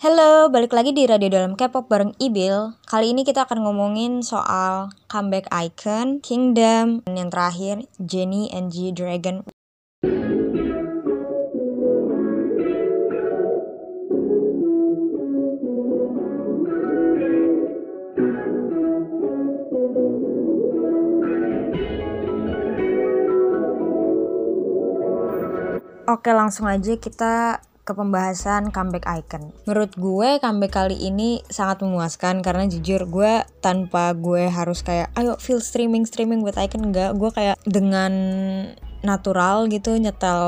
Halo, balik lagi di Radio Dalam K-pop bareng Ibil. Kali ini kita akan ngomongin soal comeback icon, Kingdom, dan yang terakhir Jennie and G Dragon. Oke, langsung aja kita ke pembahasan comeback icon. Menurut gue comeback kali ini sangat memuaskan karena jujur gue tanpa gue harus kayak ayo feel streaming streaming buat icon enggak gue kayak dengan natural gitu nyetel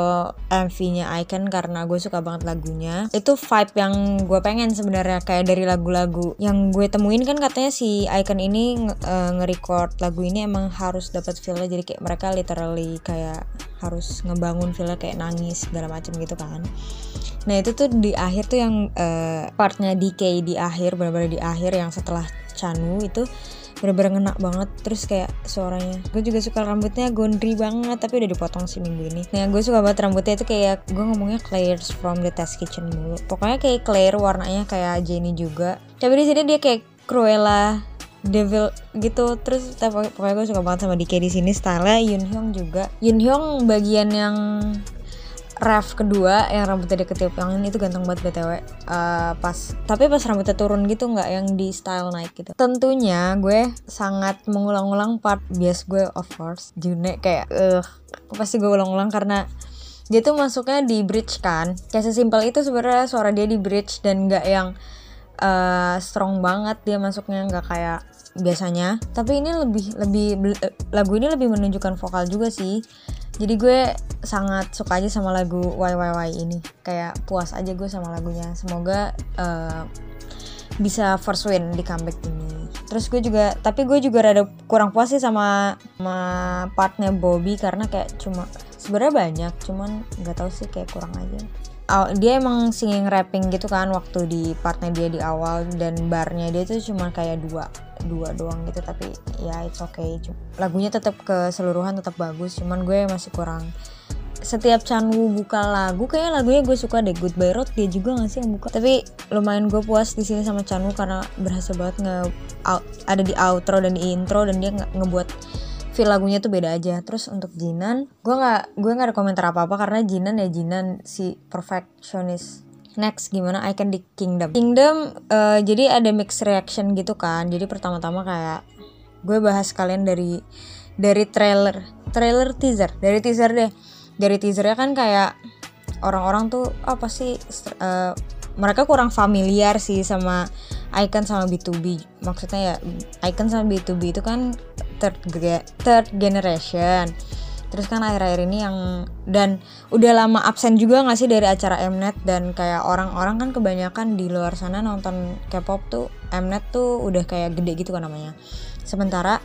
MV-nya Icon karena gue suka banget lagunya. Itu vibe yang gue pengen sebenarnya kayak dari lagu-lagu yang gue temuin kan katanya si Icon ini nge-record lagu ini emang harus dapat feelnya jadi kayak mereka literally kayak harus ngebangun feelnya kayak nangis segala macam gitu kan. Nah itu tuh di akhir tuh yang uh, partnya DK di akhir benar-benar di akhir yang setelah Chanu itu bener-bener ngena banget terus kayak suaranya. Gue juga suka rambutnya gondri banget tapi udah dipotong sih minggu ini. Nah gue suka banget rambutnya itu kayak gue ngomongnya Claire's from the test kitchen dulu pokoknya kayak Claire warnanya kayak Jenny juga. Tapi di sini dia kayak Cruella devil gitu. Terus pokoknya gue suka banget sama DK di sini. Stylenya Yun Hyung juga. Yun Hyung bagian yang ref kedua yang rambutnya diketiup yang ini itu ganteng banget btw uh, eh, pas tapi pas rambutnya turun gitu nggak yang di style naik gitu. Tentunya gue sangat mengulang-ulang part bias gue of course. June kayak uh, pasti gue ulang-ulang karena dia tuh masuknya di bridge kan. Kayak sesimpel itu sebenarnya suara dia di bridge dan nggak yang uh, strong banget dia masuknya nggak kayak biasanya. Tapi ini lebih lebih lagu ini lebih menunjukkan vokal juga sih jadi gue sangat suka aja sama lagu YYY ini. Kayak puas aja gue sama lagunya. Semoga uh, bisa first win di comeback ini. Terus gue juga tapi gue juga rada kurang puas sih sama sama partnya Bobby karena kayak cuma sebenarnya banyak cuman nggak tahu sih kayak kurang aja dia emang singing rapping gitu kan waktu di partnya dia di awal dan barnya dia tuh cuma kayak dua dua doang gitu tapi ya it's okay. Lagunya tetap keseluruhan tetap bagus cuman gue masih kurang. Setiap Chanwoo buka lagu kayak lagunya gue suka deh Goodbye Road dia juga gak sih yang buka? Tapi lumayan gue puas di sini sama Chanwoo karena berhasil banget nge ada di outro dan di intro dan dia nge ngebuat feel lagunya tuh beda aja. Terus untuk Jinan gue nggak gue nggak ada komentar apa apa karena Jinan ya Jinan si perfectionist. Next gimana Icon di Kingdom? Kingdom uh, jadi ada mix reaction gitu kan. Jadi pertama-tama kayak gue bahas kalian dari dari trailer. Trailer teaser. Dari teaser deh. Dari teasernya kan kayak orang-orang tuh apa sih uh, mereka kurang familiar sih sama Icon sama B2B maksudnya ya Icon sama B2B itu kan third, third generation. Terus kan akhir-akhir ini yang dan udah lama absen juga gak sih dari acara Mnet dan kayak orang-orang kan kebanyakan di luar sana nonton K-pop tuh Mnet tuh udah kayak gede gitu kan namanya. Sementara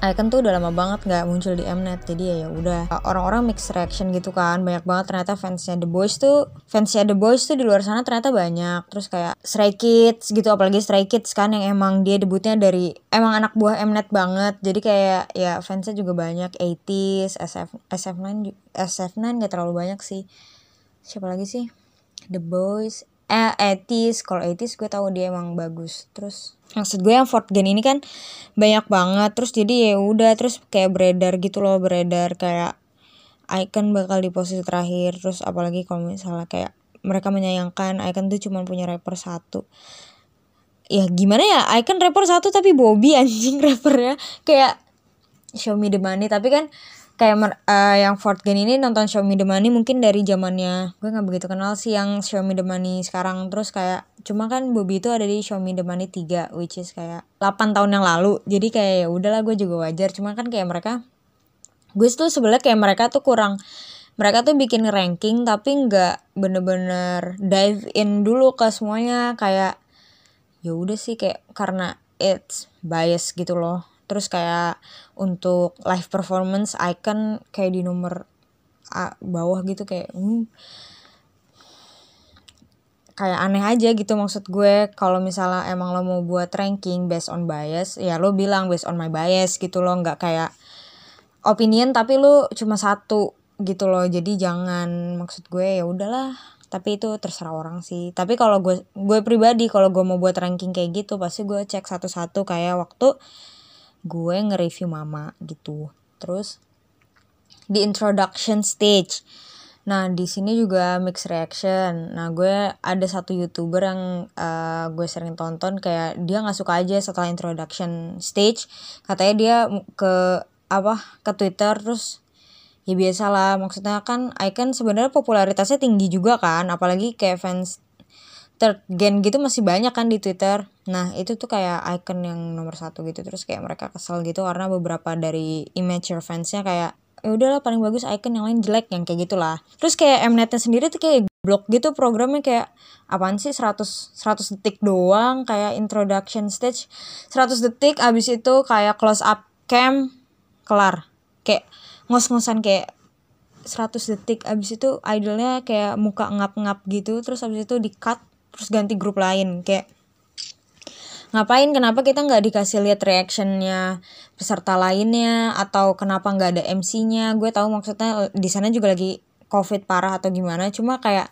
Icon tuh udah lama banget nggak muncul di Mnet jadi ya, ya udah. Orang-orang mix reaction gitu kan banyak banget ternyata fansnya The Boys tuh fansnya The Boys tuh di luar sana ternyata banyak. Terus kayak Stray Kids gitu apalagi Stray Kids kan yang emang dia debutnya dari emang anak buah Mnet banget. Jadi kayak ya fansnya juga banyak 80s SF SF9 SF9 gak terlalu banyak sih. Siapa lagi sih? The Boys eh 80s kalau 80s gue tahu dia emang bagus. Terus maksud gue yang Fort Gen ini kan banyak banget. Terus jadi ya udah terus kayak beredar gitu loh beredar kayak Icon bakal di posisi terakhir. Terus apalagi kalau misalnya kayak mereka menyayangkan Icon tuh cuma punya rapper satu. Ya gimana ya Icon rapper satu tapi Bobby anjing rappernya. Kayak Show Me The Money. Tapi kan kayak uh, yang Fort Gen ini nonton Me The Money mungkin dari zamannya. Gue nggak begitu kenal sih yang Me The Money sekarang. Terus kayak cuma kan Bobby itu ada di Me The Money 3 which is kayak 8 tahun yang lalu. Jadi kayak ya udahlah gue juga wajar. Cuma kan kayak mereka gue tuh sebelah kayak mereka tuh kurang mereka tuh bikin ranking tapi nggak bener-bener dive in dulu ke semuanya. Kayak ya udah sih kayak karena it's bias gitu loh terus kayak untuk live performance icon kayak di nomor A, bawah gitu kayak hmm, kayak aneh aja gitu maksud gue. Kalau misalnya emang lo mau buat ranking based on bias ya lo bilang based on my bias gitu lo. Nggak kayak opinion tapi lo cuma satu gitu loh jadi jangan maksud gue ya udahlah. Tapi itu terserah orang sih. Tapi kalau gue gue pribadi kalau gue mau buat ranking kayak gitu pasti gue cek satu-satu. Kayak waktu gue nge-review mama gitu terus di introduction stage Nah di sini juga mix reaction. Nah gue ada satu youtuber yang uh, gue sering tonton kayak dia nggak suka aja setelah introduction stage. Katanya dia ke apa ke Twitter terus ya biasalah maksudnya kan Icon sebenarnya popularitasnya tinggi juga kan apalagi kayak fans third gen gitu masih banyak kan di Twitter. Nah itu tuh kayak icon yang nomor satu gitu. Terus kayak mereka kesel gitu karena beberapa dari immature fansnya kayak ya udahlah paling bagus icon yang lain jelek yang kayak gitulah. Terus kayak Mnetnya sendiri tuh kayak blog gitu programnya kayak apaan sih 100 100 detik doang? Kayak introduction stage 100 detik abis itu kayak close up cam kelar. Kayak ngos-ngosan kayak 100 detik abis itu idolnya kayak muka ngap-ngap gitu terus abis itu di cut terus ganti grup lain kayak ngapain? Kenapa kita nggak dikasih lihat reactionnya peserta lainnya? Atau kenapa nggak ada MC-nya gue tahu maksudnya di sana juga lagi covid parah atau gimana. Cuma kayak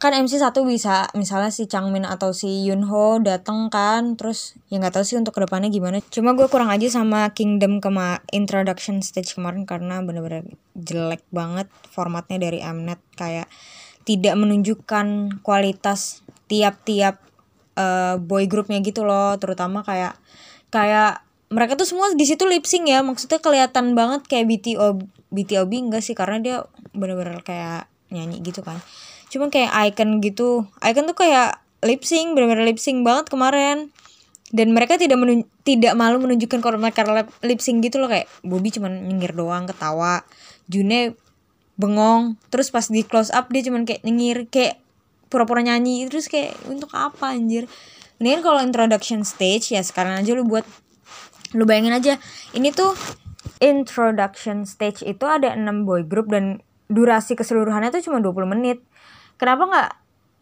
kan MC satu bisa misalnya si Changmin atau si Yunho dateng kan terus ya nggak tahu sih untuk ke depannya gimana. Cuma gue kurang aja sama Kingdom kema introduction stage kemarin karena bener-bener jelek banget formatnya dari Mnet. Kayak tidak menunjukkan kualitas tiap-tiap uh, boy groupnya gitu loh terutama kayak kayak mereka tuh semua di situ lip ya maksudnya kelihatan banget kayak BTO BTOB enggak sih karena dia bener-bener kayak nyanyi gitu kan. Cuma kayak icon gitu icon tuh kayak lip bener-bener lip banget kemarin. Dan mereka tidak menun tidak malu menunjukkan kalau mereka lip gitu loh kayak Bobby cuman nyengir doang ketawa. June bengong. Terus pas di close up dia cuman kayak nyengir kayak pura-pura nyanyi. Terus kayak untuk apa anjir? Mendingan kalau introduction stage ya sekarang aja lu buat. Lu bayangin aja ini tuh introduction stage itu ada 6 boy group dan durasi keseluruhannya tuh cuma 20 menit. Kenapa nggak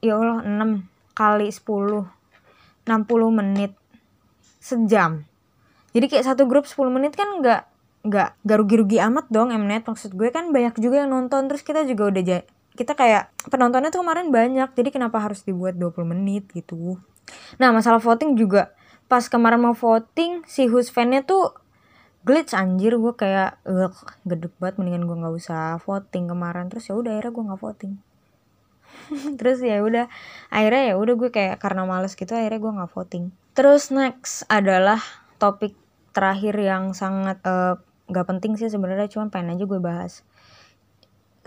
ya Allah 6 kali 10 60 menit sejam? Jadi kayak satu grup 10 menit kan nggak nggak gak rugi-rugi amat dong Mnet. Maksud gue kan banyak juga yang nonton. Terus kita juga udah kita kayak penontonnya tuh kemarin banyak. Jadi kenapa harus dibuat 20 menit gitu? Nah masalah voting juga. Pas kemarin mau voting si Who's fan-nya tuh glitch anjir. Gue kayak ugh, gedek banget. Mendingan gue nggak usah voting kemarin. Terus ya udah akhirnya gue nggak voting. Terus ya udah akhirnya ya udah gue kayak karena males gitu akhirnya gue nggak voting. Terus next adalah topik terakhir yang sangat uh, eh, gak penting sih sebenarnya cuma pengen aja gue bahas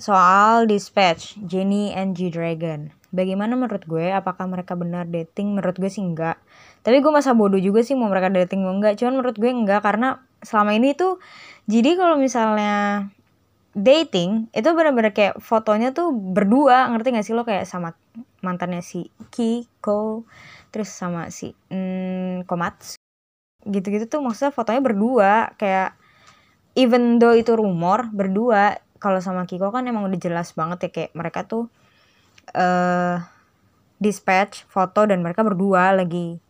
soal Dispatch, Jenny and G-Dragon. Bagaimana menurut gue? Apakah mereka benar dating? Menurut gue sih enggak. Tapi gue masa bodoh juga sih mau mereka dating mau enggak. Cuman menurut gue enggak karena selama ini tuh jadi kalau misalnya dating itu benar-benar kayak fotonya tuh berdua ngerti gak sih lo kayak sama mantannya si Kiko terus sama si mm, Komatsu gitu-gitu tuh maksudnya fotonya berdua kayak even though itu rumor berdua kalau sama Kiko kan emang udah jelas banget ya kayak mereka tuh eh uh, dispatch foto dan mereka berdua lagi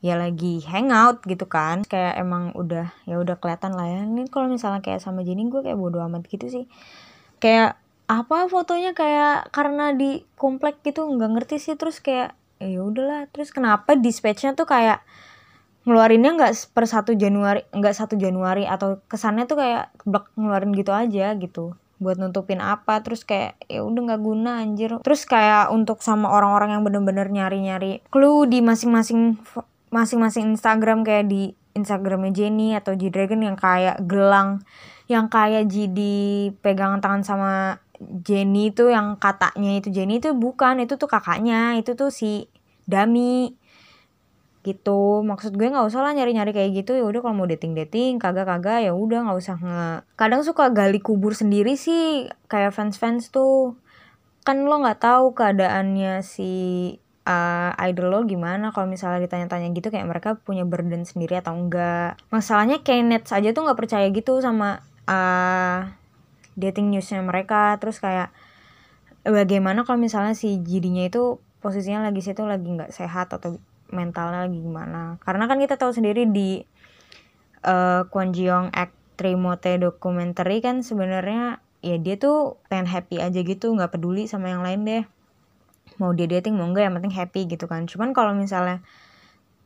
ya lagi hangout gitu kan. Kayak emang udah ya udah kelihatan lah ya. Ini kalau misalnya kayak sama Jenny gue kayak bodo amat gitu sih. Kayak apa fotonya? Kayak karena di komplek gitu nggak ngerti sih. Terus kayak ya udahlah. Terus kenapa dispatchnya tuh kayak ngeluarinnya nggak per satu Januari nggak satu Januari atau kesannya tuh kayak blok ngeluarin gitu aja gitu. Buat nutupin apa terus kayak ya udah nggak guna anjir. Terus kayak untuk sama orang-orang yang bener-bener nyari-nyari clue di masing-masing masing-masing Instagram kayak di Instagramnya Jenny atau G Dragon yang kayak gelang yang kayak G pegangan tangan sama Jenny itu yang katanya itu Jenny itu bukan itu tuh kakaknya itu tuh si Dami gitu. Maksud gue nggak usah lah nyari nyari kayak gitu. Ya udah kalau mau dating dating kagak kagak ya udah nggak usah nge. Kadang suka gali kubur sendiri sih kayak fans fans tuh. Kan lo nggak tahu keadaannya si uh, idol lo gimana. Kalau misalnya ditanya-tanya gitu kayak mereka punya burden sendiri atau enggak masalahnya Kenneth saja tuh nggak percaya gitu sama uh, dating newsnya mereka. Terus kayak bagaimana kalau misalnya si jidinya itu posisinya lagi situ lagi nggak sehat atau mentalnya lagi gimana. Karena kan kita tahu sendiri di uh, Kwon Ji Young Act Trimote documentary kan sebenarnya ya dia tuh pengen happy aja gitu nggak peduli sama yang lain deh. Mau dia dating mau enggak yang penting happy gitu kan. Cuman kalau misalnya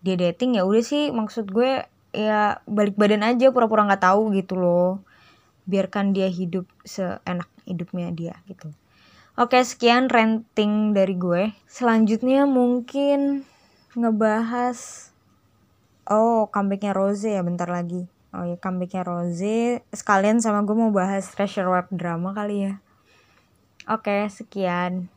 dia dating ya udah sih maksud gue ya balik badan aja pura-pura nggak -pura tahu gitu loh. Biarkan dia hidup seenak hidupnya dia gitu. Oke sekian renting dari gue. Selanjutnya mungkin ngebahas oh comebacknya Rose ya bentar lagi. Oh ya comebacknya Rose. Sekalian sama gue mau bahas treasure web drama kali ya. Oke sekian